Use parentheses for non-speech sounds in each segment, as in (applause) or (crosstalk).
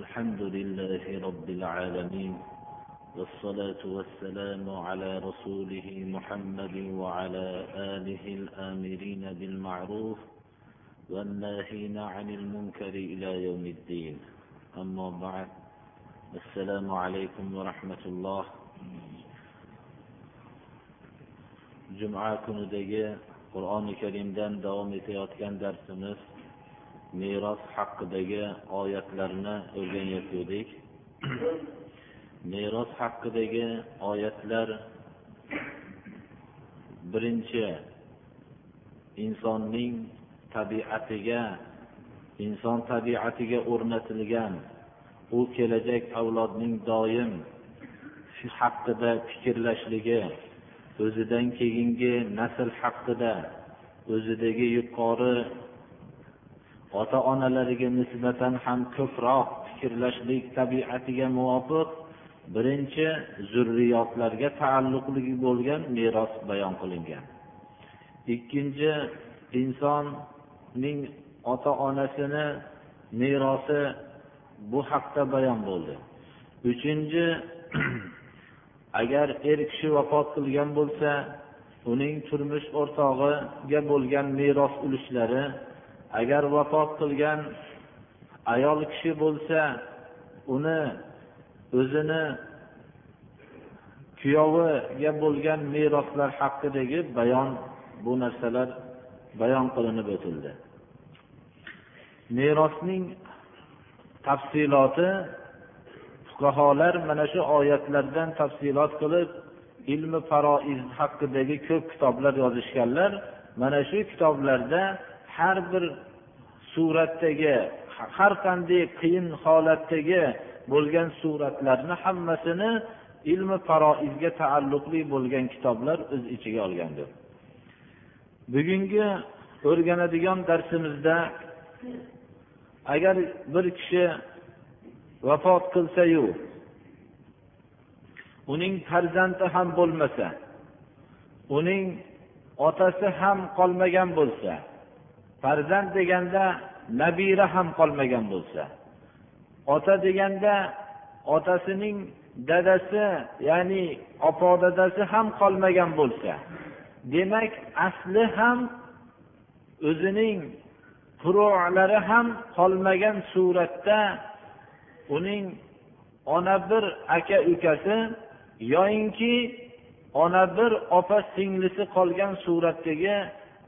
الحمد لله رب العالمين والصلاة والسلام على رسوله محمد وعلى آله الآمرين بالمعروف والناهين عن المنكر إلى يوم الدين. أما بعد السلام عليكم ورحمة الله. juma kunidagi qur'oni karimdan davom etayotgan darsimiz meros haqidagi oyatlarni o'rganayotgandik meros haqidagi oyatlar birinchi insonning tabiatiga inson tabiatiga o'rnatilgan u kelajak avlodning doim shu haqida fikrlashligi o'zidan keyingi nasl haqida o'zidagi yuqori ota onalariga nisbatan ham ko'proq fikrlashlik tabiatiga muvofiq birinchi zurriyotlarga taalluqli bo'lgan meros bayon qilingan. Ikkinchi insonning ota onasini merosi bu haqda bayon bo'ldi. Uchinchi (clears throat) agar er kishi vafot qilgan bo'lsa uning turmush o'rtog'iga bo'lgan meros ulushlari agar vafot qilgan ayol kishi bo'lsa uni o'zini kuyoviga bo'lgan meroslar haqidagi bayon bu narsalar bayon qilinib o'tildi. Merosning tafsiloti fuqarolar mana shu oyatlardan tafsilot qilib ilmi faroiz haqidagi ko'p kitoblar yozishganlar mana shu kitoblarda har bir suratdagi har qanday qiyin holatdagi bo'lgan suratlarni hammasini ilmi faroizga taalluqli bo'lgan kitoblar o'z ichiga olgandir. Bugungi o'rganadigan darsimizda agar bir kishi vafot qilsayu uning farzandi ham bo'lmasa uning otasi ham qolmagan bo'lsa farzand deganda nabira ham qolmagan bo'lsa ota deganda otasining dadasi ya'ni opa dadasi ham qolmagan bo'lsa demak asli ham o'zining furu'lari ham qolmagan suratda uning ona bir aka ukasi yoyinki ona bir opa singlisi qolgan suratdagi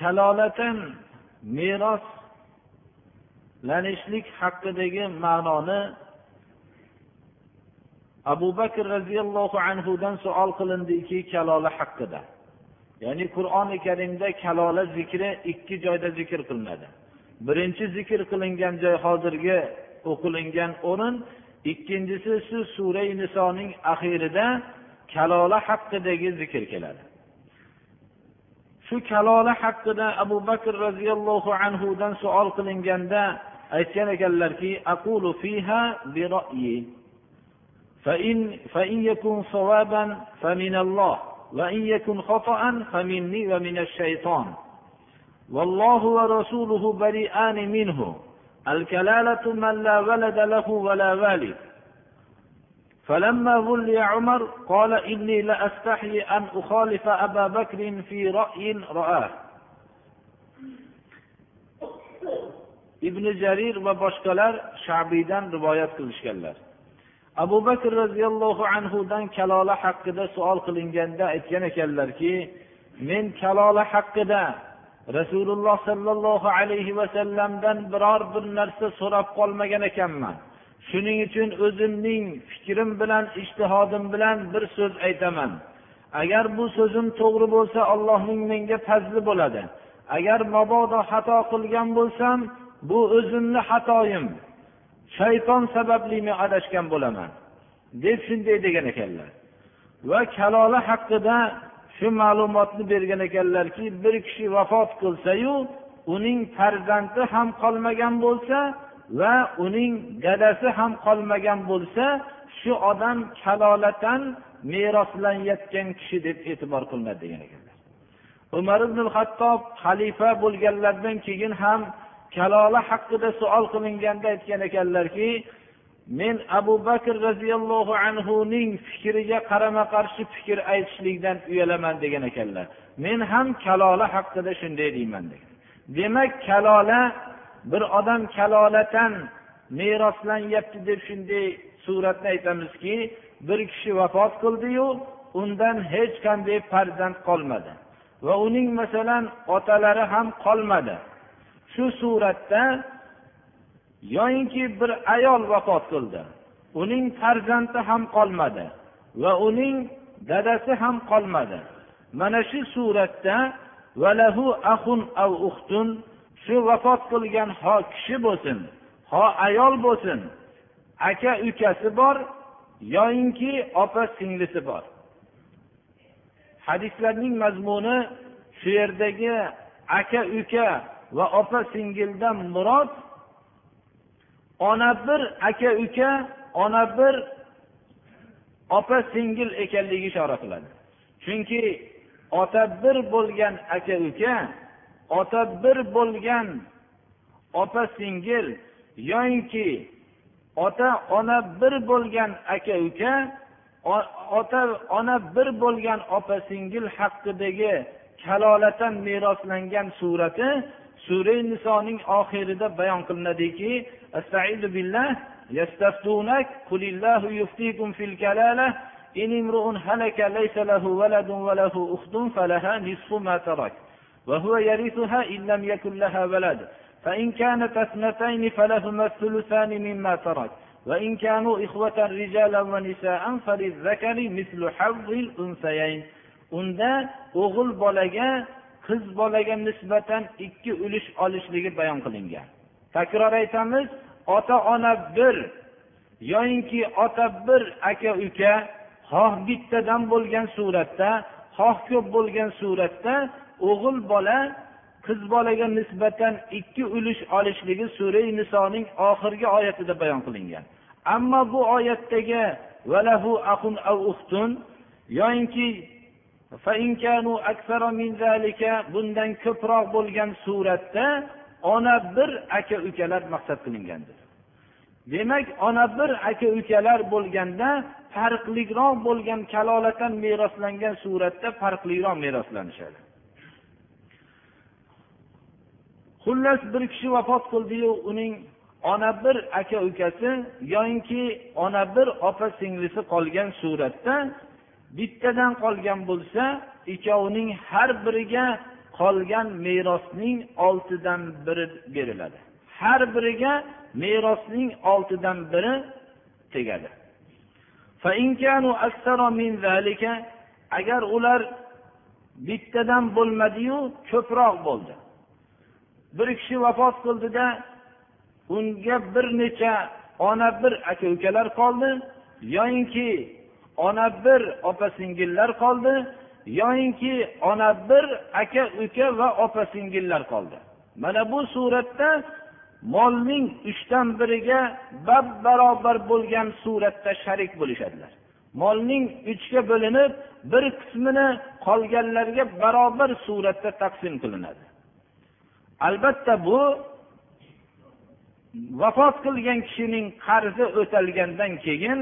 kalolatan meroslanishlik haqidagi ma'noni abu bakr roziyallohu anhudan savol qilindiki kalola haqida. Ya'ni qur'oni karimda kalola zikri ikki joyda zikr qilinadi. Birinchi zikr qilingan joy hozirgi o'qilingan o'rin ikkinchisi shu surai nisoning axirida kalola haqidagi zikr keladi. Shu kalola haqida abu bakr roziyallohu anhudan savol qilinganda aytgan ekanlarki aqulu fiha فإن, فإن يكن صوابا فمن الله وإن يكن خطأ فمني ومن الشيطان والله ورسوله بريئان منه الكلالة من لا ولد له ولا والد فلما ولي عمر قال إني لأستحي أن أخالف أبا بكر في رأي رآه ibn jarir va boshqalar shabiydan rivoyat qilishganlar abu bakr roziyallohu anhudan kalola haqida savol qilinganda aytgan ekanlarki men kalola haqida rasululloh sollallohu alayhi vasallamdan biror bir narsa so'rab qolmagan ekanman Shuning uchun o'zimning fikrim bilan ishtihodim bilan bir so'z aytaman. Agar bu so'zim to'g'ri bo'lsa allohning menga fazli bo'ladi. Agar mabodo xato qilgan bo'lsam bu o'zimni xatoyim. Shayton sababli men adashgan bo'laman deb shunday degan ekanlar. Va kalola haqida shu ma'lumotni bergan ekanlarki bir kishi vafot qilsayu uning farzandi ham qolmagan bo'lsa va uning dadasi ham qolmagan bo'lsa shu odam kalolatan meroslanayotgan kishi deb e'tibor qilinadi degan ekanlar. Umar ibn hattob xalifa bo'lganlaridan keyin ham kalola haqida savol qilinganda aytgan ekanlarki men abu bakr roziyallohu anhuning fikriga qarama qarshi fikr aytishlikdan uyalaman degan ekanlar. Men ham kalola haqida shunday deyman degan. Demak kalola bir odam kalolatan meroslanyapti deb shunday suratni aytamizki bir kishi vafot qildiyu undan hech qanday farzand qolmadi. Va uning masalan otalari ham qolmadi. Shu suratda yoyinki bir ayol vafot qildi. Uning farzandi ham qolmadi va uning dadasi ham qolmadi. Mana shu suratda shu vafot qilgan ho kishi bo'lsin ho ayol bo'lsin aka ukasi bor yoyinki opa singlisi bor. Hadislarning mazmuni shu yerdagi aka uka va opa singildan murod ona bir aka uka ona bir opa singil ekanligiga ishora qiladi. Chunki ota bir bo'lgan aka uka ota bir bo'lgan opa singil yoinki ota ona bir bo'lgan aka uka ota ona bir bo'lgan opa singil haqidagi kalolatan meroslangan surati suray nisoning oxirida bayon qilinadiki astaidu billah yastaftunak qulillahu yuftikum fil kalala in imru'un halaka laysa lahu waladun wa lahu ukhtun falaha nisfu ma tarak. وهو يرثها إن لم يكن لها ولد فإن كانت اثنتين فلهما الثلثان مما ترك وإن كانوا إخوة رجالا ونساء فللذكر مثل حظ الأنثيين unda o'g'il bolaga qiz bolaga nisbatan ikki ulush olishligi bayon qilingan takror aytamiz ota ona bir yoyinki ota bir aka uka xoh bittadan bo'lgan suratda xoh ko'p bo'lgan suratda o'g'il bola qiz bolaga nisbatan ikki ulush olishligi sura nisoning oxirgi oyatida bayon qilingan. Ammo bu oyatdagi yoyinki bundan ko'proq bo'lgan suratda ona bir aka ukalar maqsad qilingandir. Demak ona bir aka ukalar bo'lganda farqliroq bo'lgan kalolatan meroslangan suratda farqliroq meroslanishadi. Xullas bir kishi vafot qildiyu uning ona bir aka ukasi yoyinki ona bir opa singlisi qolgan suratda bittadan qolgan bo'lsa ikkovining har biriga qolgan merosning oltidan biri beriladi. Har biriga merosning oltidan biri tegadi. Agar ular bittadan bo'lmadiyu ko'proq bo'ldi. Bir kishi vafot qildida unga bir necha ona bir aka ukalar qoldi yoyinki ona bir opa singillar qoldi yoyinki ona bir aka uka va opa singillar qoldi. Mana bu suratda molning uchdan biriga bab barobar bo'lgan suratda sharik bo'lishadilar. Molning uchga bo'linib bir qismini qolganlarga barobar suratda taqsim qilinadi. Albatta bu vafot qilgan kishining qarzi o'talgandan keyin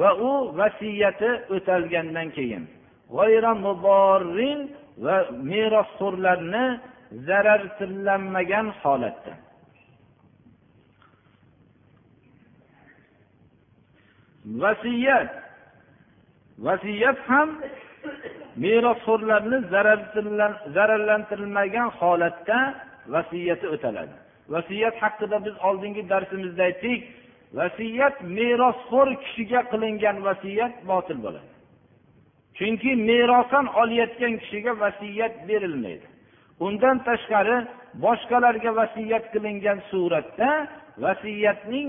va u vasiyati o'talgandan keyin va merosxo'rlarni zararsizlanmagan holatda. Vasiyat vasiyat ham merosxo'rlarni zararlantirilmagan holatda vasiyati o'taladi. Vasiyat haqida biz oldingi darsimizda aytdik vasiyat merosxo'r kishiga qilingan vasiyat botil bo'ladi. Chunki merosdan olayotgan kishiga vasiyat berilmaydi. Undan tashqari boshqalarga vasiyat qilingan suratda vasiyatning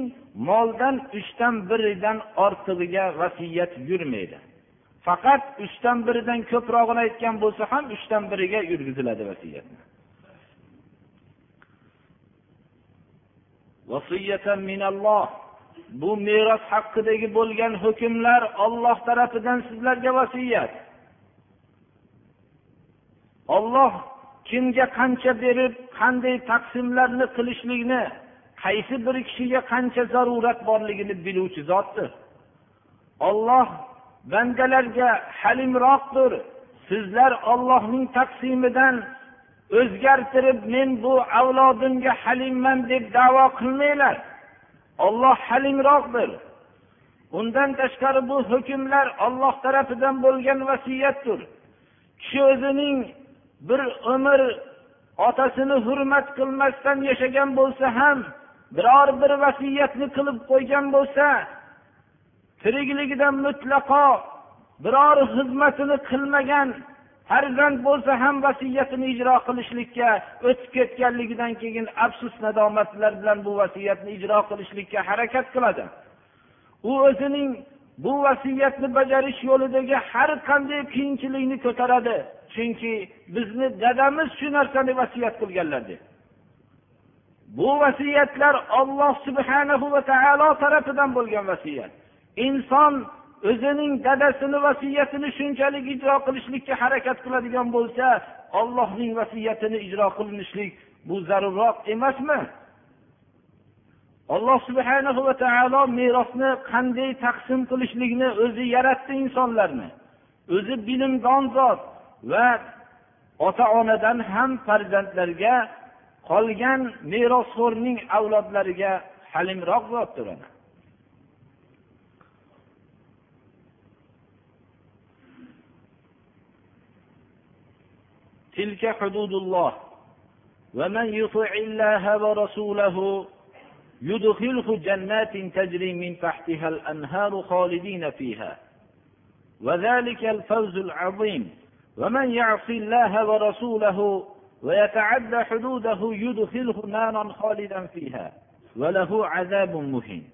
moldan uchdan biridan ortig'iga vasiyat yurmaydi. Faqat uchdan biridan ko'prog'ini aytgan bo'lsa ham uchdan biriga yurgiziladi vasiyatni. Bu meros haqidagi bo'lgan hukmlar olloh tarafidan sizlarga vasiyat. Olloh kimga qancha berib qanday taqsimlarni qilishlikni qaysi bir kishiga qancha zarurat borligini biluvchi zotdir. Olloh bandalarga halimroqdir. Sizlar ollohning taqsimidan o'zgartirib men bu avlodimga halimman deb davo qilmanglar. Olloh halimroqdir. Undan tashqari bu hukmlar olloh tarafidan bo'lgan vasiyatdir. Kishi o'zining bir umr otasini hurmat qilmasdan yashagan bo'lsa ham biror bir vasiyatni qilib qo'ygan bo'lsa tirikligida mutlaqo biror xizmatini qilmagan farzand bo'lsa ham vasiyatini ijro qilishlikka o'tib ketganligidan keyin afsus nadomatlar bilan bu vasiyatni ijro qilishlikka harakat qiladi. U o'zining bu vasiyatni bajarish yo'lidagi har qanday qiyinchilikni ko'taradi. Chunki bizni dadamiz shu narsani vasiyat qilganlar deb. Bu vasiyatlar olloh subhanahu va taolo tarafidan bo'lgan vasiyat. Inson o'zining dadasini vasiyatini shunchalik ijro qilishlikka harakat qiladigan bo'lsa ollohning vasiyatini ijro qilinishlik bu zarurroq emasmi? Alloh subhanahu va taolo merosni qanday taqsim qilishlikni o'zi yaratdi insonlarni. O'zi bilimdon zot va ota onadan ham farzandlarga qolgan merosxo'rning avlodlariga halimroq zotdir تلك حدود الله. ومن يطع الله ورسوله يدخله جنات تجري من تحتها الأنهار خالدين فيها. وذلك الفوز العظيم. ومن يعص الله ورسوله ويتعدى حدوده يدخله نارا خالدا فيها. وله عذاب مهين.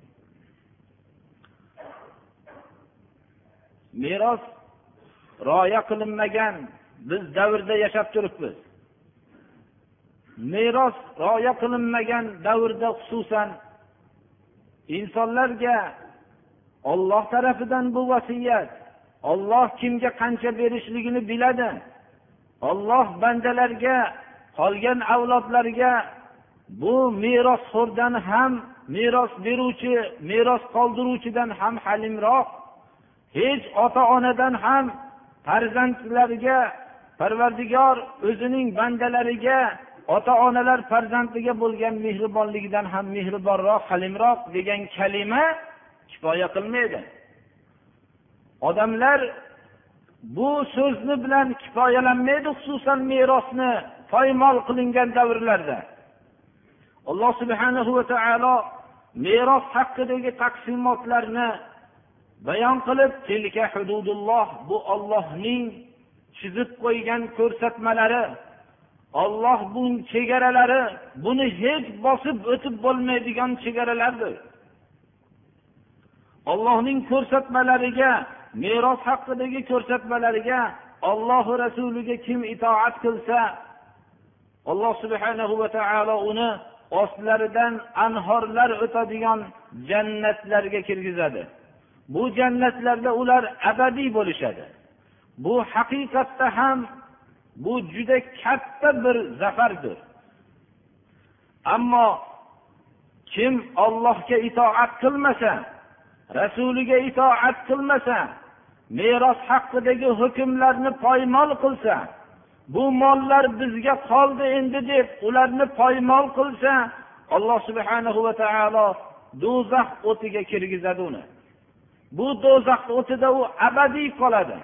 meros rioya qilinmagan biz davrda yashab turibmiz. Meros rioya qilinmagan davrda xususan insonlarga olloh tarafidan bu vasiyat olloh kimga qancha berishligini biladi. Olloh bandalarga qolgan avlodlarga bu merosxo'rdan ham meros beruvchi meros qoldiruvchidan ham halimroq. Hech ota onadan ham farzandlariga parvardigor o'zining bandalariga ota onalar farzandiga bo'lgan mehribonligidan ham mehribonroq halimroq degan kalima kifoya qilmaydi. Odamlar bu so'zni bilan kifoyalanmaydi xususan merosni poymol qilingan davrlarda. Alloh subhanahu va taolo meros haqidagi taqsimotlarni bayon qilib tilka hududulloh bu ollohning chizib qo'ygan ko'rsatmalari olloh bu chegaralari buni hech bosib o'tib bo'lmaydigan chegaralardir ollohning ko'rsatmalariga meros haqidagi ko'rsatmalariga ollohu rasuliga kim itoat qilsa alloh subhanahu va taolo uni ostlaridan anhorlar o'tadigan jannatlarga kirgizadi. Bu jannatlarda ular abadiy bo'lishadi. Bu haqiqatda ham bu juda katta bir zafardir. Ammo kim ollohga itoat qilmasa rasuliga itoat qilmasa meros haqidagi hukmlarni poymol qilsa bu mollar bizga qoldi endi deb ularni poymol qilsa alloh subhanahu va taolo do'zax o'tiga kirgizadi uni. Bu do'zax o'tida u abadiy qoladi.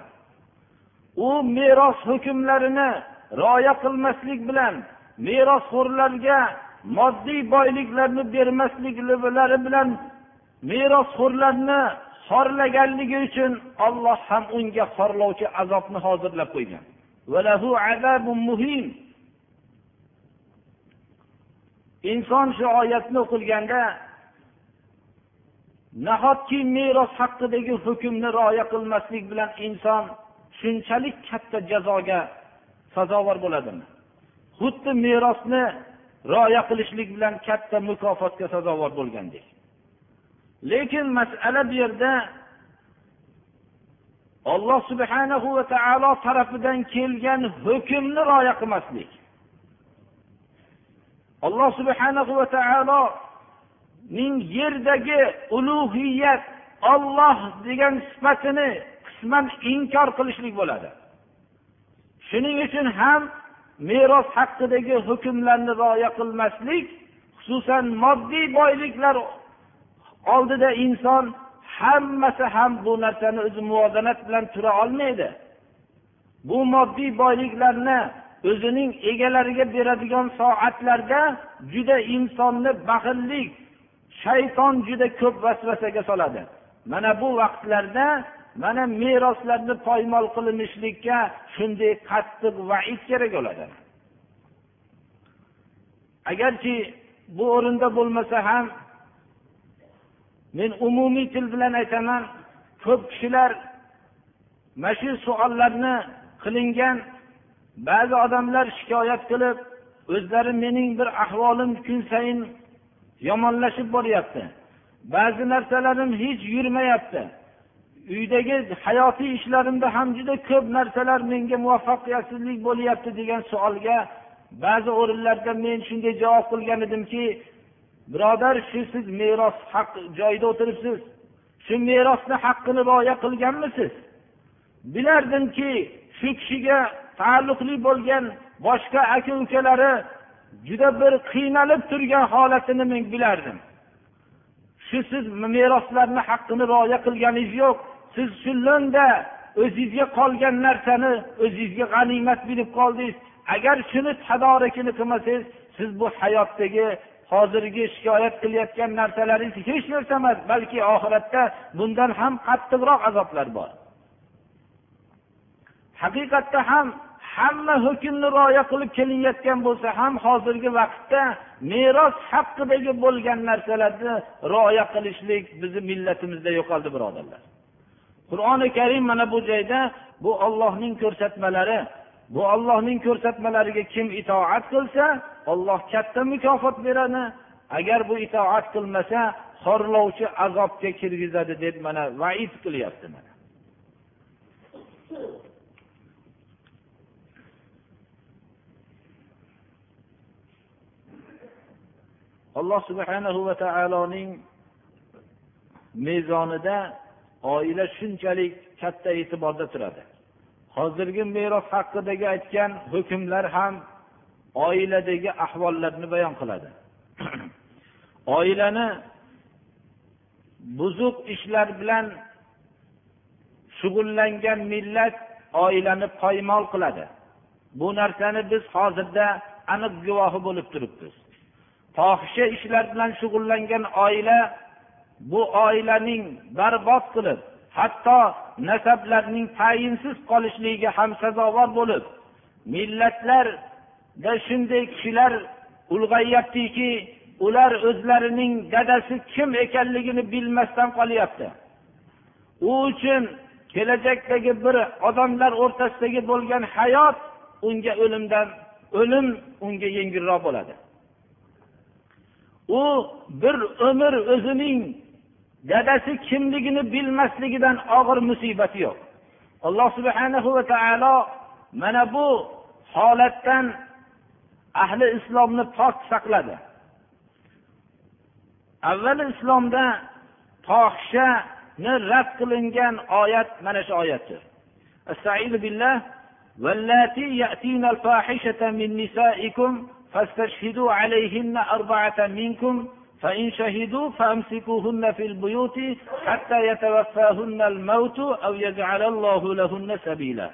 U meros hukmlarini rioya qilmaslik bilan merosxo'rlarga moddiy boyliklarni bermasliklari bilan merosxo'rlarni xorlaganligi uchun olloh ham unga xorlovchi azobni hozirlab qo'ygan. Inson shu oyatni o'qilganda nahotki meros haqidagi hukmni rioya qilmaslik bilan inson shunchalik katta jazoga sazovor bo'ladimi? Xuddi merosni rioya qilishlik bilan katta mukofotga sazovor bo'lgandek. Lekin masala bu yerda olloh subhanahu va taolo tarafidan kelgan hukmni rioya qilmaslik. Alloh subhanahu va taoloning yerdagi ulug'iyat olloh degan sifatini qisman inkor qilishlik bo'ladi. Shuning uchun ham meros haqidagi hukmlarni rioya qilmaslik xususan moddiy boyliklar oldida inson hammasi ham bu narsani o'zi muvozanat bilan tura olmaydi. Bu moddiy boyliklarni o'zining egalariga beradigan soatlarda juda insonni baxillik shayton juda ko'p vasvasaga soladi. Mana bu vaqtlarda mana meroslarni poymol qilinishlikka shunday qattiq vaid kerak bo'ladi. Agarki bu o'rinda bo'lmasa ham men umumiy til bilan aytaman ko'p kishilar mana shu suollarni qilingan ba'zi odamlar shikoyat qilib o'zlari mening bir ahvolim kun sayin yomonlashib boryapti. Ba'zi narsalarim hech yurmayapti. Uydagi hayotiy ishlarimda ham juda ko'p narsalar menga muvaffaqiyatsizlik bo'lyapti degan savolga ba'zi o'rinlarda men shunday javob qilgan edimki birodar shu siz meros haq joyida o'tiribsiz. Shu merosni haqqini rioya qilganmisiz? Bilardimki shu kishiga taalluqli bo'lgan boshqa aka ukalari juda bir qiynalib turgan holatini men bilardim. Shu siz meroslarni haqqini rioya qilganingiz yo'q. Siz shundanda o'zizga qolgan narsani o'zizga g'animat bilib qoldingiz. Agar shuni tadorikini qilmasangiz siz bu hayotdagi hozirgi shikoyat qilayotgan narsalaringiz hech narsa emas balki oxiratda bundan ham qattiqroq azoblar bor. Haqiqatda ham hamma hukmni rioya qilib kelinayotgan bo'lsa ham hozirgi vaqtda meros haqidagi bo'lgan narsalarni rioya qilishlik bizni millatimizda yo'qoldi birodarlar. Qur'oni karim mana bu joyda bu ollohning ko'rsatmalari bu ollohning ko'rsatmalariga kim itoat qilsa olloh katta mukofot beradi. Agar bu itoat qilmasa xorlovchi azobga kirgizadi deb mana vaid qilyapti mana. Alloh subhanahu va taoloning mezonida oila shunchalik katta e'tiborda turadi. Hozirgi meros haqidagi aytgan hukmlar ham oiladagi ahvollarni bayon qiladi. (clears throat) Oilani buzuq ishlar bilan shug'ullangan millat oilani poymol qiladi. Bu narsani biz hozirda aniq guvohi bo'lib turibmiz. Fohisha ishlar bilan shug'ullangan oila bu oilaning barbod qilib hatto nasablarning tayinsiz qolishligiga ham sazovor bo'lib millatlarda shunday kishilar ulg'ayyaptiki ular o'zlarining dadasi kim ekanligini bilmasdan qolyapti. U uchun kelajakdagi bir odamlar o'rtasidagi bo'lgan hayot unga o'limdan o'lim unga yengilroq bo'ladi. U bir umr o'zining dadasi kimligini bilmasligidan og'ir musibati yo'q alloh subhana va taolo mana bu holatdan ahli islomni pok saqladi avval islomda fohishani rad qilingan oyat mana shu oyatdir واللاتي يأتين الفاحشة من نسائكم فاستشهدوا عليهن أربعة منكم فإن شهدوا فأمسكوهن في البيوت حتى يتوفاهن الموت أو يجعل الله لهن سبيلا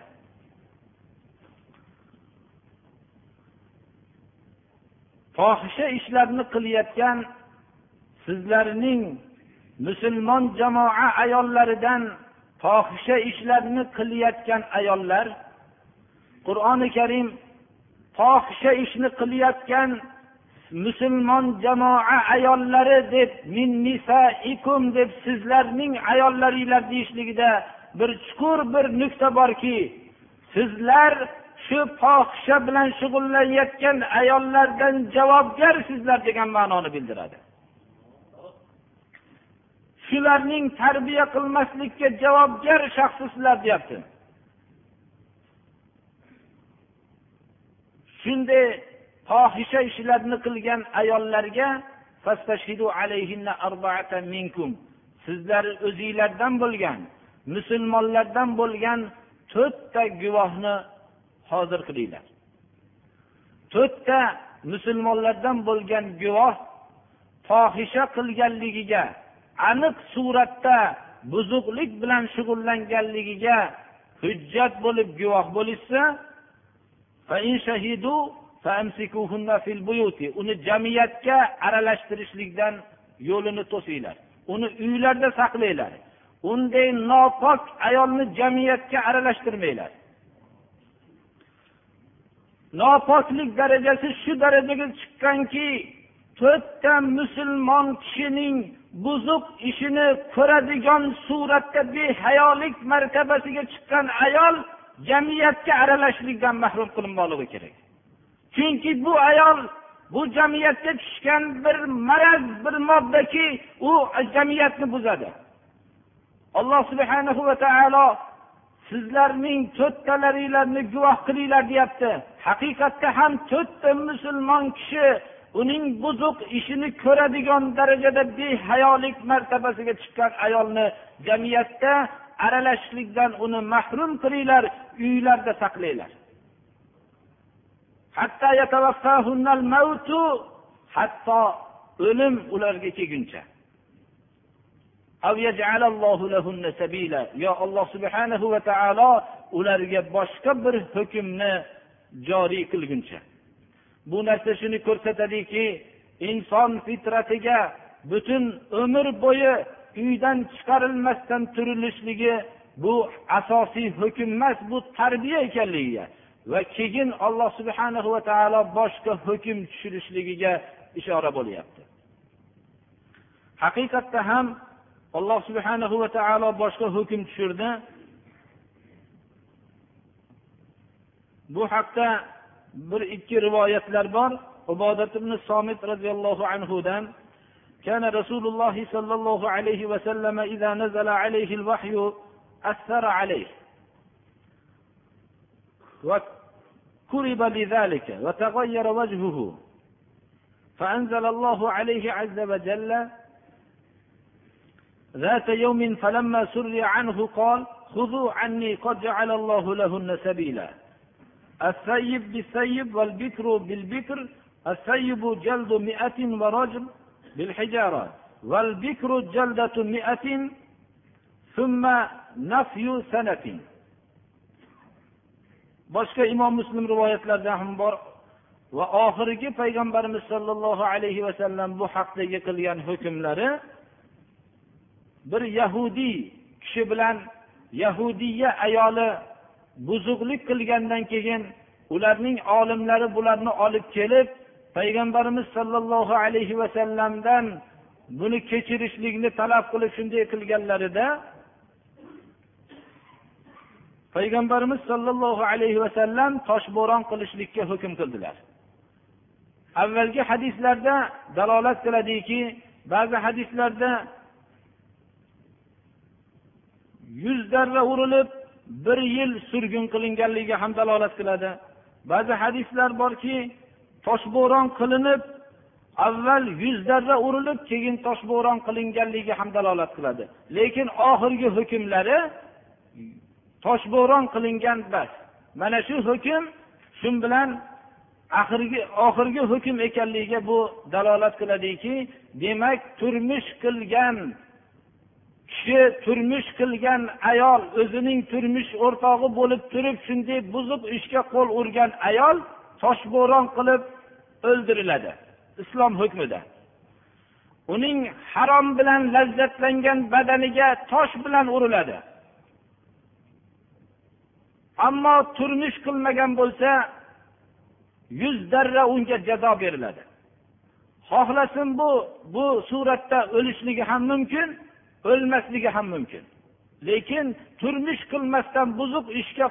fohisha ishlarni qilayotgan sizlarning musulmon jamoa ayollaridan fohisha ishlarni qilayotgan ayollar qur'oni karim fohisha ishni qilayotgan musulmon jamoa ayollari deb min nisaikum deb sizlarning ayollaringlar deyishligida bir chuqur bir nuqta borki sizlar shu fohisha bilan shug'ullanayotgan ayollardan javobgarsizlar degan ma'noni bildiradi. Shularning tarbiya qilmaslikka javobgar shaxsisizlar deyapti. Shunday fohisha ishlarni qilgan ayollarga sizlar o'zinglardan bo'lgan musulmonlardan bo'lgan to'rtta guvohni hozir qilinglar. To'rtta musulmonlardan bo'lgan guvoh fohisha qilganligiga aniq suratda buzuqlik bilan shug'ullanganligiga hujjat bo'lib guvoh bo'lishsa uni jamiyatga aralashtirishlikdan yo'lini to'singlar. Uni uylarda saqlanglar. Unday nopok ayolni jamiyatga aralashtirmanglar. Nopoklik darajasi shu darajaga chiqqanki to'rtta musulmon kishining buzuq ishini ko'radigan suratda behayolik martabasiga chiqqan ayol jamiyatga aralashishlikdan mahrum qilinmoqligi kerak. Chunki bu ayol bu jamiyatga tushgan bir maraz bir moddaki u jamiyatni buzadi. Alloh subhanahu va taolo sizlarning to'rttalaringlarni guvoh qilinglar deyapti. Haqiqatda ham to'rtta musulmon kishi uning buzuq ishini ko'radigan darajada behayolik martabasiga chiqqan ayolni jamiyatda aralashishlikdan uni mahrum qilinglar uylarda saqlanglar. Hatto o'lim ularga kelguncha yo alloh subhanahu va taolo ularga boshqa bir hukmni joriy qilguncha. Bu narsa shuni ko'rsatadiki inson fitratiga butun umr bo'yi uydan chiqarilmasdan turilishligi bu asosiy hukm emas bu tarbiya ekanligiga. va keyin alloh subhana va taolo boshqa hukm tushirishligiga ishora bo'lyapti haqiqatda ham alloh subhanahu va taolo boshqa hukm tushirdi bu haqda bir ikki rivoyatlar bor ubodat ibn somit roziyallohu anhudan كان رسول الله صلى الله عليه وسلم إذا نزل عليه الوحي أثر عليه وكرب لذلك وتغير وجهه. فأنزل الله عليه عز وجل ذات يوم فلما سري عنه قال خذوا عني قد جعل الله لهن سبيلا. الثيب بالثيب والبكر بالبكر الثيب جلد مئة ورجل بالحجارة والبكر جلدة مئة ثم نفي سنة. Boshqa imom muslim rivoyatlarida ham bor. Va oxirgi payg'ambarimiz sollallohu alayhi vasallam bu haqdagi qilgan hukmlari bir yahudiy kishi bilan yahudiya ayoli buzuqlik qilgandan keyin ularning olimlari bularni olib kelib payg'ambarimiz sollallohu alayhi vasallamdan buni kechirishlikni talab qilib shunday qilganlarida payg'ambarimiz sollallohu alayhi vasallam toshbo'ron qilishlikka hukm qildilar. Avvalgi hadislarda dalolat qiladiki ba'zi hadislarda yuz darra urilib bir yil surgun qilinganligiga ham dalolat qiladi. Ba'zi hadislar borki toshbo'ron qilinib avval yuz darra urilib keyin toshbo'ron qilinganligiga ham dalolat qiladi. Lekin oxirgi hukmlari toshbo'ron qilingan bas. Mana shu hukm shu bilan oxirgi oxirgi hukm ekanligiga bu dalolat qiladiki demak turmush qilgan kishi turmush qilgan ayol o'zining turmush o'rtog'i bo'lib turib shunday buzuq ishga qo'l urgan ayol toshbo'ron qilib o'ldiriladi islom hukmida. Uning harom bilan lazzatlangan badaniga tosh bilan uriladi. Ammo turmush qilmagan bo'lsa yuz darra unga jazo beriladi. Xohlasin bu bu suratda o'lishligi ham mumkin o'lmasligi ham mumkin. Lekin turmush qilmasdan buzuq ishga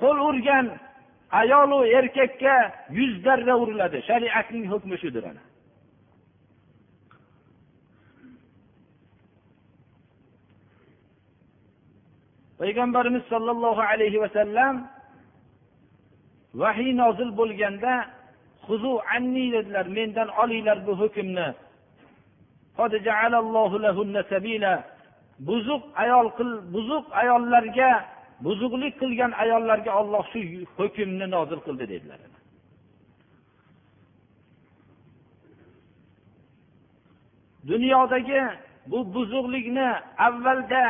qo'l urgan ayolu erkakka yuz darra uriladi. Shariatning hukmi shudir ana. Payg'ambarimiz sollallohu alayhi vasallam vahiy nozil bo'lganda huzu anni dedilar mendan olinglar bu hukmni. Buzuq ayol qil buzuq ayollarga buzuqlik qilgan ayollarga olloh shu hukmni nozil qildi dedilar. Dunyodagi bu buzuqlikni avvalda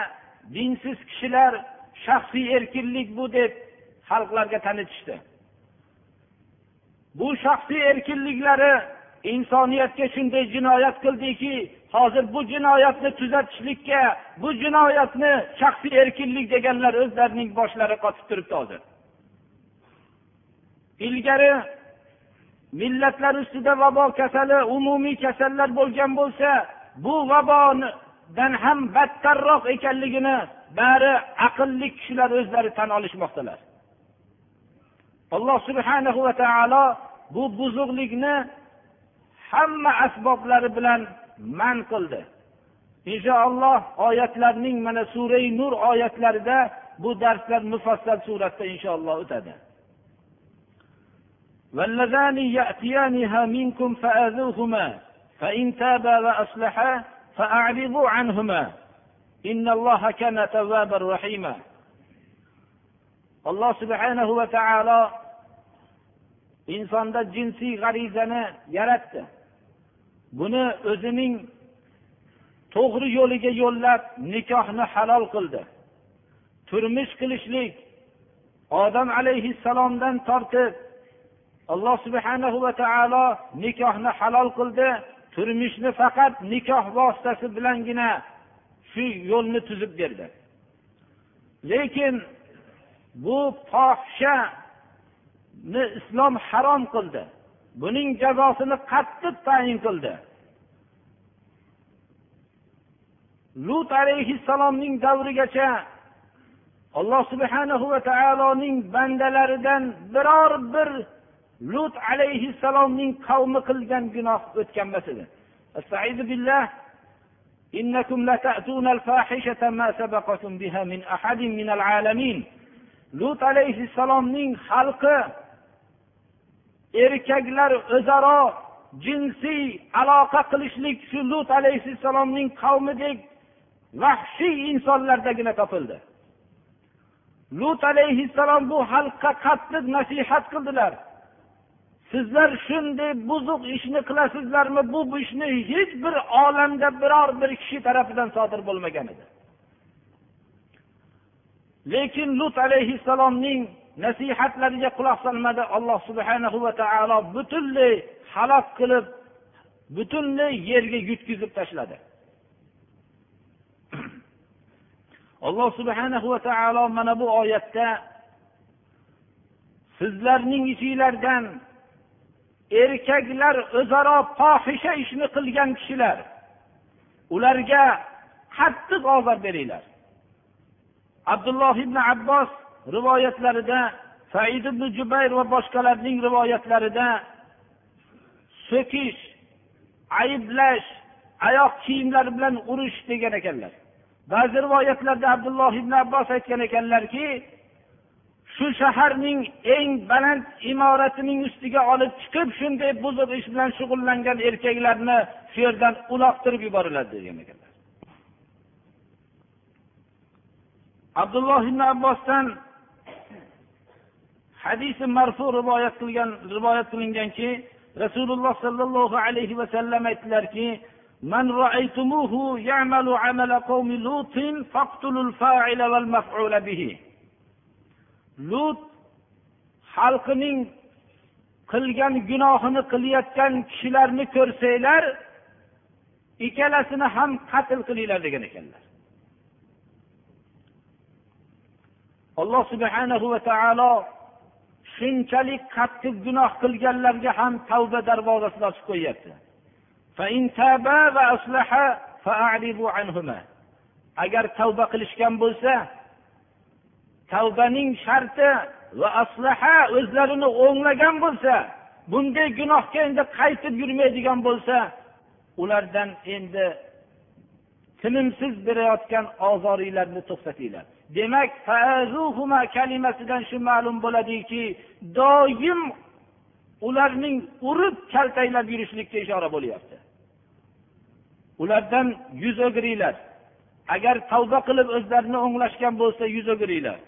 dinsiz kishilar shaxsiy erkinlik bu deb xalqlarga tanitishdi. Bu shaxsiy erkinliklari insoniyatga shunday jinoyat qildiki hozir bu jinoyatni tuzatishlikka bu jinoyatni shaxsiy erkinlik deganlar o'zlarining boshlari qotib turibdi hozir. Ilgari millatlar ustida vabo kasali umumiy kasallar bo'lgan bo'lsa bu vabodan ham battarroq ekanligini bari aqlli kishilar o'zlari tan olishmoqdalar alloh subhanahu va taolo bu buzuqlikni hamma asboblari bilan man qildi inshaalloh oyatlarning mana surai nur oyatlarida bu darslar mufassal suratda inshaalloh o'tadi واللذان يأتيانها منكم فآذوهما فإن تابا وأصلحا فأعرضوا عنهما إن الله كان توابا رحيما alloh subhanahu va taolo insonda jinsiy g'arizani yaratdi buni o'zining to'g'ri yo'liga yo'llab nikohni halol qildi turmush qilishlik odam alayhissalomdan tortib alloh subhanahu va taolo nikohni halol qildi Turmushni faqat nikoh vositasi bilangina shu yo'lni tuzib berdi. Lekin bu fohishani islom harom qildi. Buning jazosini qattiq tayin qildi. Lut alayhissalomning davrigacha alloh subhanahu va taoloning bandalaridan biror bir lut alayhissalomning qavmi qilgan gunoh o'tgan emas edi إنكم لتأتون الفاحشة ما سبقكم بها من أحد من العالمين lut alayhissalomning xalqi erkaklar o'zaro jinsiy aloqa qilishlik shu lut alayhissalomning qavmidek vahshiy insonlardagina topildi lut alayhissalom bu xalqqa qattiq nasihat qildilar Sizlar shunday buzuq ishni qilasizlarmi? Bu ishni hech bir olamda biror bir kishi tarafidan sodir bo'lmagan edi. Lekin lut alayhissalomning nasihatlariga quloq solmadi alloh subhanahu va taolo butunlay halok qilib butunlay yerga yutkizib tashladi. (clears throat) Alloh subhanahu va taolo mana bu oyatda sizlarning ichinglardan erkaklar o'zaro fohisha ishni qilgan kishilar. Ularga qattiq ozor beringlar. Abdulloh ibn abbos rivoyatlarida said ibn jubayr va boshqalarning rivoyatlarida so'kish ayblash oyoq kiyimlari bilan urish degan ekanlar. Ba'zi rivoyatlarda abdulloh ibn abbos aytgan ekanlarki shu shaharning eng baland imoratining ustiga olib chiqib shunday buzuq ish bilan shug'ullangan erkaklarni shu yerdan uloqtirib yuboriladi degan ekanlar abdulloh ibn abbosdan hadisi marfu rivoyat qilgan rivoyat qilinganki rasululloh sollallohu alayhi vasallam aytdilarki من رأيتموه يعمل عمل قوم لوط فاقتلوا الفاعل والمفعول به lut xalqining qilgan gunohini qilayotgan kishilarni ko'rsanglar ikkalasini ham qatl qilinglar degan ekanlar. Alloh subhanahu va taolo shunchalik qattiq gunoh qilganlarga ham tavba darvozasini ochib qo'yyapti. Agar tavba qilishgan bo'lsa tavbaning sharti va aslaha o'zlarini o'nglagan bo'lsa bunday gunohga endi qaytib yurmaydigan bo'lsa ulardan endi tinimsiz berayotgan ozoringlarni to'xtatinglar. Demak kalimasidan shu ma'lum bo'ladiki doim ularning urib kaltaklab yurishlikka ishora bo'lyapti. Ulardan yuz o'giringlar. Agar tavba qilib o'zlarini o'nglashgan bo'lsa yuz o'giringlar.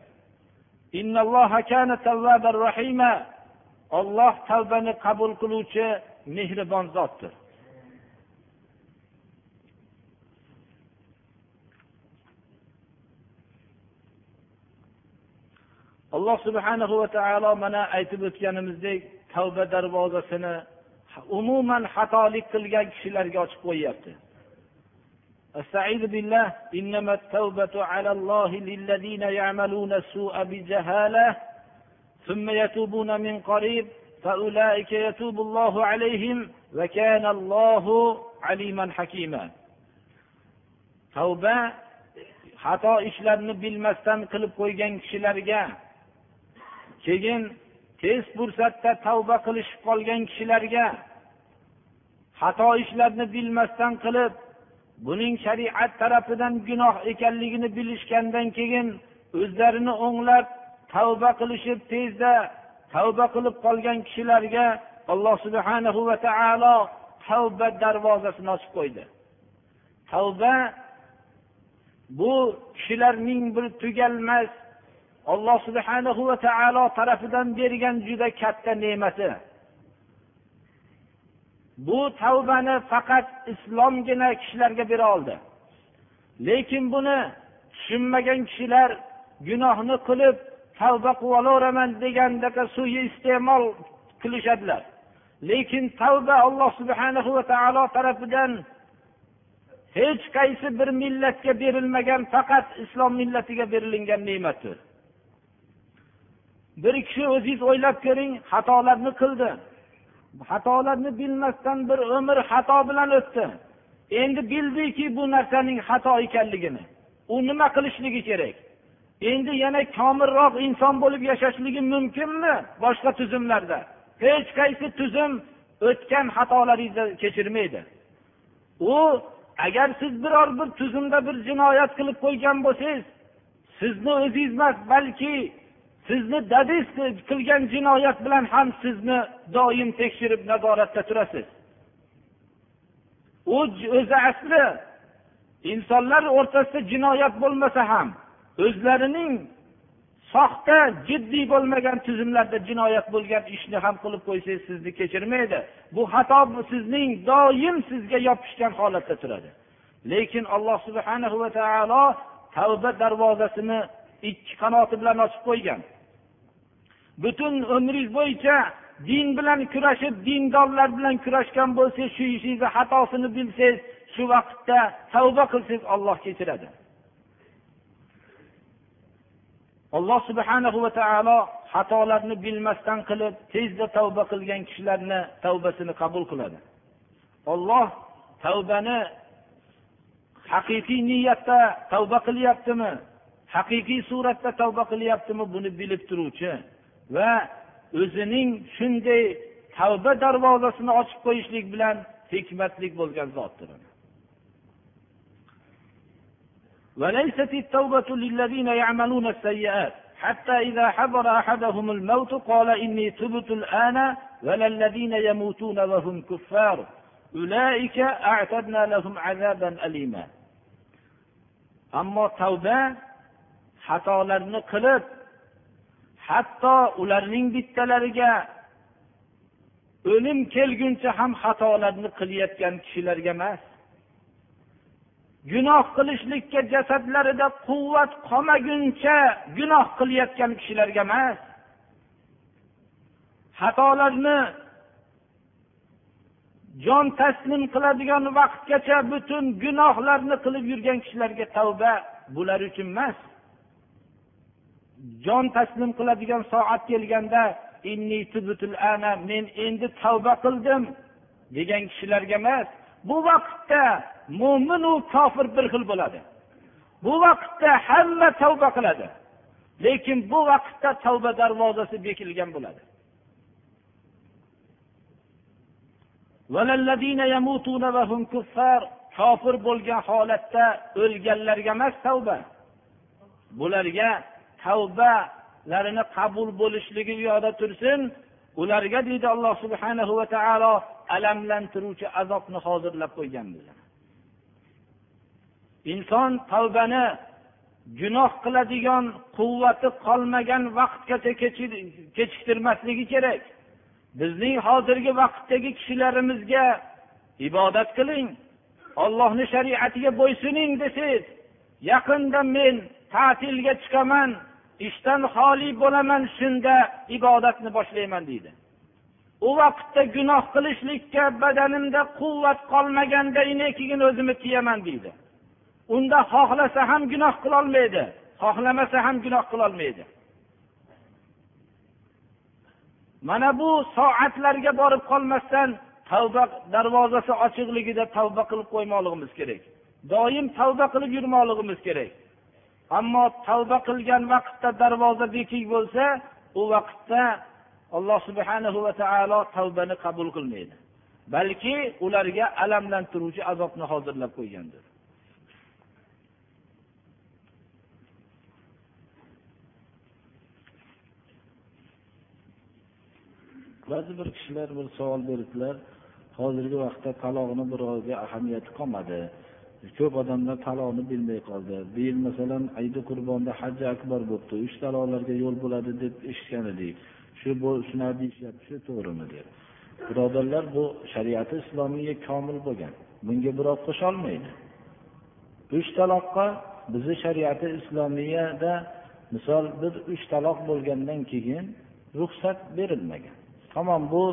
Olloh tavbani qabul qiluvchi mehribon zotdir. Alloh subhanahu va taolo mana aytib o'tganimizdek tavba darvozasini umuman xatolik qilgan kishilarga ochib qo'yyapti. استعيذ بالله انما التوبه على الله للذين يعملون السوء بجهاله ثم يتوبون من قريب فاولئك يتوب الله عليهم وكان الله عليما حكيما tavba xato ishlarni bilmasdan qilib qo'ygan kishilarga keyin tez fursatda tavba qilishib qolgan kishilarga xato ishlarni bilmasdan qilib buning shariat tarafidan gunoh ekanligini bilishgandan keyin o'zlarini o'nglab tavba qilishib tezda tavba qilib qolgan kishilarga alloh subhanahu va taolo tavba darvozasini ochib qo'ydi. Tavba bu kishilarning bir tugalmas alloh subhanahu va taolo tarafidan bergan juda katta ne'mati. Bu tavbani faqat islomgina kishilarga bera oldi. Lekin buni tushunmagan kishilar gunohni qilib tavba qilib olaveraman degandaqa suiiste'mol qilishadilar. Lekin tavba alloh subhanahu va taolo tarafidan hech qaysi bir millatga berilmagan faqat islom millatiga berilingan ne'matdir. Bir kishi o'zingiz o'ylab ko'ring xatolarni qildi. Xatolarni bilmasdan bir umr xato bilan o'tdi. Endi bildiki bu narsaning xato ekanligini. U nima qilishligi kerak? Endi yana komilroq inson bo'lib yashashligi mumkinmi boshqa tuzumlarda? Hech qaysi tuzum o'tgan xatolaringizni kechirmaydi. U agar siz biror bir tuzumda bir jinoyat qilib qo'ygan bo'lsangiz sizni o'zingiz emas balki sizni dadis qilgan jinoyat bilan ham sizni doim tekshirib nazoratda turasiz. U o'zi asli. Insonlar o'rtasida jinoyat bo'lmasa ham o'zlarining soxta jiddiy bo'lmagan tuzumlarda jinoyat bo'lgan ishni ham qilib qo'ysangiz sizni kechirmaydi. Bu xato sizning doim sizga yopishgan holatda turadi. Lekin alloh subhanahu va taolo tavba darvozasini ikki qanoti bilan ochib qo'ygan. Butun umringiz bo'yicha din bilan kurashib dindorlar bilan kurashgan bo'lsangiz shu ishingizni xatosini bilsangiz shu vaqtda tavba qilsangiz olloh kechiradi. Alloh subhanahu va taolo xatolarni bilmasdan qilib tezda tavba qilgan kishilarni tavbasini qabul qiladi. Olloh tavbani haqiqiy niyatda tavba qilyaptimi haqiqiy suratda tavba qilyaptimi buni bilib turuvchi va o'zining shunday tavba darvozasini ochib qo'yishlik bilan hikmatli bo'lgan zotdir وليست التوبة للذين يعملون السيئات حتى إذا حضر أحدهم الموت قال إني تبت الآن ولا الذين يموتون وهم كفار أولئك أعتدنا لهم عذابا أليما أما توبة xatolarni qilib hatto ularning bittalariga o'lim kelguncha ham xatolarni qilayotgan kishilarga emas. Gunoh qilishlikka jasadlarida quvvat qolmaguncha gunoh qilayotgan kishilarga emas. Xatolarni jon taslim qiladigan vaqtgacha butun gunohlarni qilib yurgan kishilarga tavba bular uchun emas. Jon taslim qiladigan soat kelganda ana men endi tavba qildim degan kishilarga emas bu vaqtda mo'minu kofir bir xil bo'ladi. Bu vaqtda hamma tavba qiladi lekin bu vaqtda tavba darvozasi bekilgan bo'ladi. Kofir bo'lgan holatda o'lganlarga emas tavba bularga tavbalarini qabul bo'lishligi u yoqda tursin. Ularga deydi alloh subhanahu va taolo alamlantiruvchi azobni hozirlab qo'ygan inson tavbani gunoh qiladigan quvvati qolmagan vaqtgacha kechiktirmasligi kerak. Bizning hozirgi vaqtdagi kishilarimizga ibodat qiling. Ollohni shariatiga bo'ysuning desangiz yaqinda men ta'tilga chiqaman ishdan xoli bo'laman shunda ibodatni boshlayman deydi. U vaqtda gunoh qilishlikka badanimda quvvat qolmaganda keyin o'zimni tiyaman deydi. Unda xohlasa ham gunoh qilolmaydi xohlamasa ham gunoh qilolmaydi. Mana bu soatlarga borib qolmasdan tavba darvozasi ochiqligida tavba qilib qo'ymoqligimiz kerak. Doim tavba qilib yurmoqligimiz kerak. Ammo tavba qilgan vaqtda darvoza bekik bo'lsa u vaqtda alloh subhanahu va taolo tavbani qabul qilmaydi. Balki ularga alamlantiruvchi azobni hozirlab qo'ygandir. Ba'zi bir kishilar bir savol beribdilar hozirgi vaqtda taloqni birovga ahamiyati qolmadi. Ko'p odamlar taloqni bilmay qoldi. Bu yil masalan aydi qurbonda hajji akbar bo'libdi uch taloqlarga yo'l bo'ladi deb eshitgan edik shu shunaqa deyishyapti shu to'g'rimi deb birodarlar bu shariati islomiyga komil bo'lgan. Bunga birov qo'sholmaydi. Uch taloqqa bizni shariati islomiyada misol bir uch taloq bo'lgandan keyin ruxsat berilmagan. Tamom bu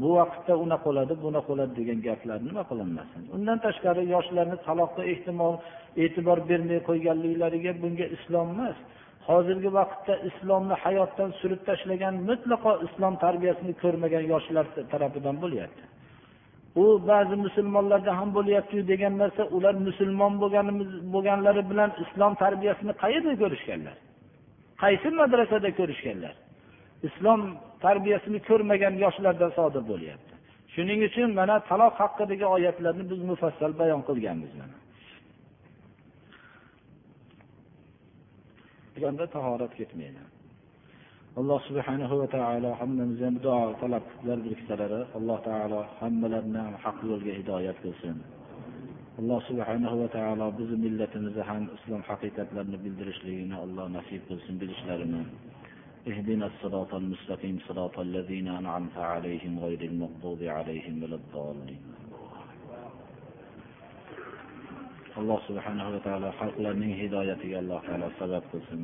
bu vaqtda unaqa bo'ladi bunaqa bo'ladi degan gaplar nima qilinmasin? Undan tashqari yoshlarni taloqqa ehtimol e'tibor bermay qo'yganliklariga bunga islom emas. Hozirgi vaqtda islomni hayotdan surib tashlagan mutlaqo islom tarbiyasini ko'rmagan yoshlar tarafidan bo'lyapti. U ba'zi musulmonlarda ham bo'lyaptiyu degan narsa ular musulmon bo'lganimiz bo'lganlari bilan islom tarbiyasini qayerda ko'rishganlar? Qaysi madrasada ko'rishganlar? Islom tarbiyasini ko'rmagan yoshlardan sodir bo'lyapti. Shuning uchun mana taloq haqidagi oyatlarni biz mufassal bayon qilganmiz mana. Deganda tahorat ketmaydi. Alloh subhanahu va taolo hammamizni ham duo talab qildilar bir alloh taolo hammalarini ham haq yo'lga hidoyat qilsin. Alloh subhanahu va taolo bizni millatimizni ham islom haqiqatlarini bildirishligini alloh nasib qilsin bilishlarini. اهدنا الصراط المستقيم صراط الذين أنعمت عليهم غير المغضوب عليهم ولا الضالين. alloh subhanahu va taolo xalqlarning hidoyatiga alloh taolo sabab qilsin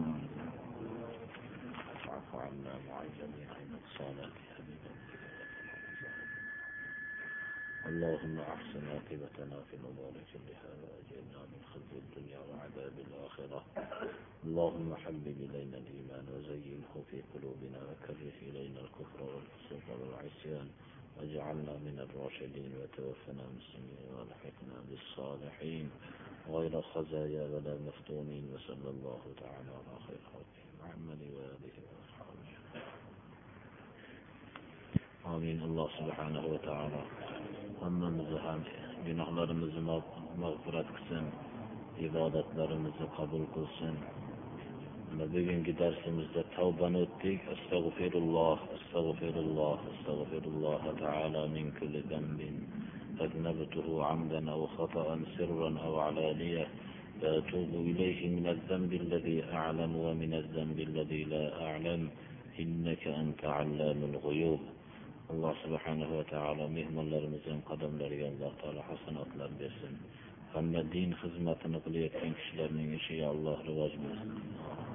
اللهم أحسن عاقبتنا في الأمور كلها واجعلنا من خزي الدنيا وعذاب الآخرة. اللهم حبب إلينا الإيمان وزينه في قلوبنا وكره إلينا الكفر والفسوق والعصيان. واجعلنا من الراشدين وتوفنا مسلمين والحقنا بالصالحين. غير خزايا ولا مفتونين وصلى الله تعالى على خير خلقه محمد وآله وأصحابه. آمين. الله سبحانه وتعالى. Hammamizni ham gunohlarimizni mag'firat qilsin ibodatlarimizni qabul qilsin mana bugungi darsimizda tavbani o'tdik astag'firulloh astag'firulloh astag'firulloh أذنبته عمدا أو خطأ سرا أو علانية فأتوب إليه من الذنب الذي أعلم ومن الذنب الذي لا أعلم إنك أنت علام الغيوب alloh subhanahu va taolo mehmonlarimizning qadamlariga alloh taolo hasanotlar bersin. Hamma din xizmatini qilayotgan kishilarning ishiga alloh rivoj bersin.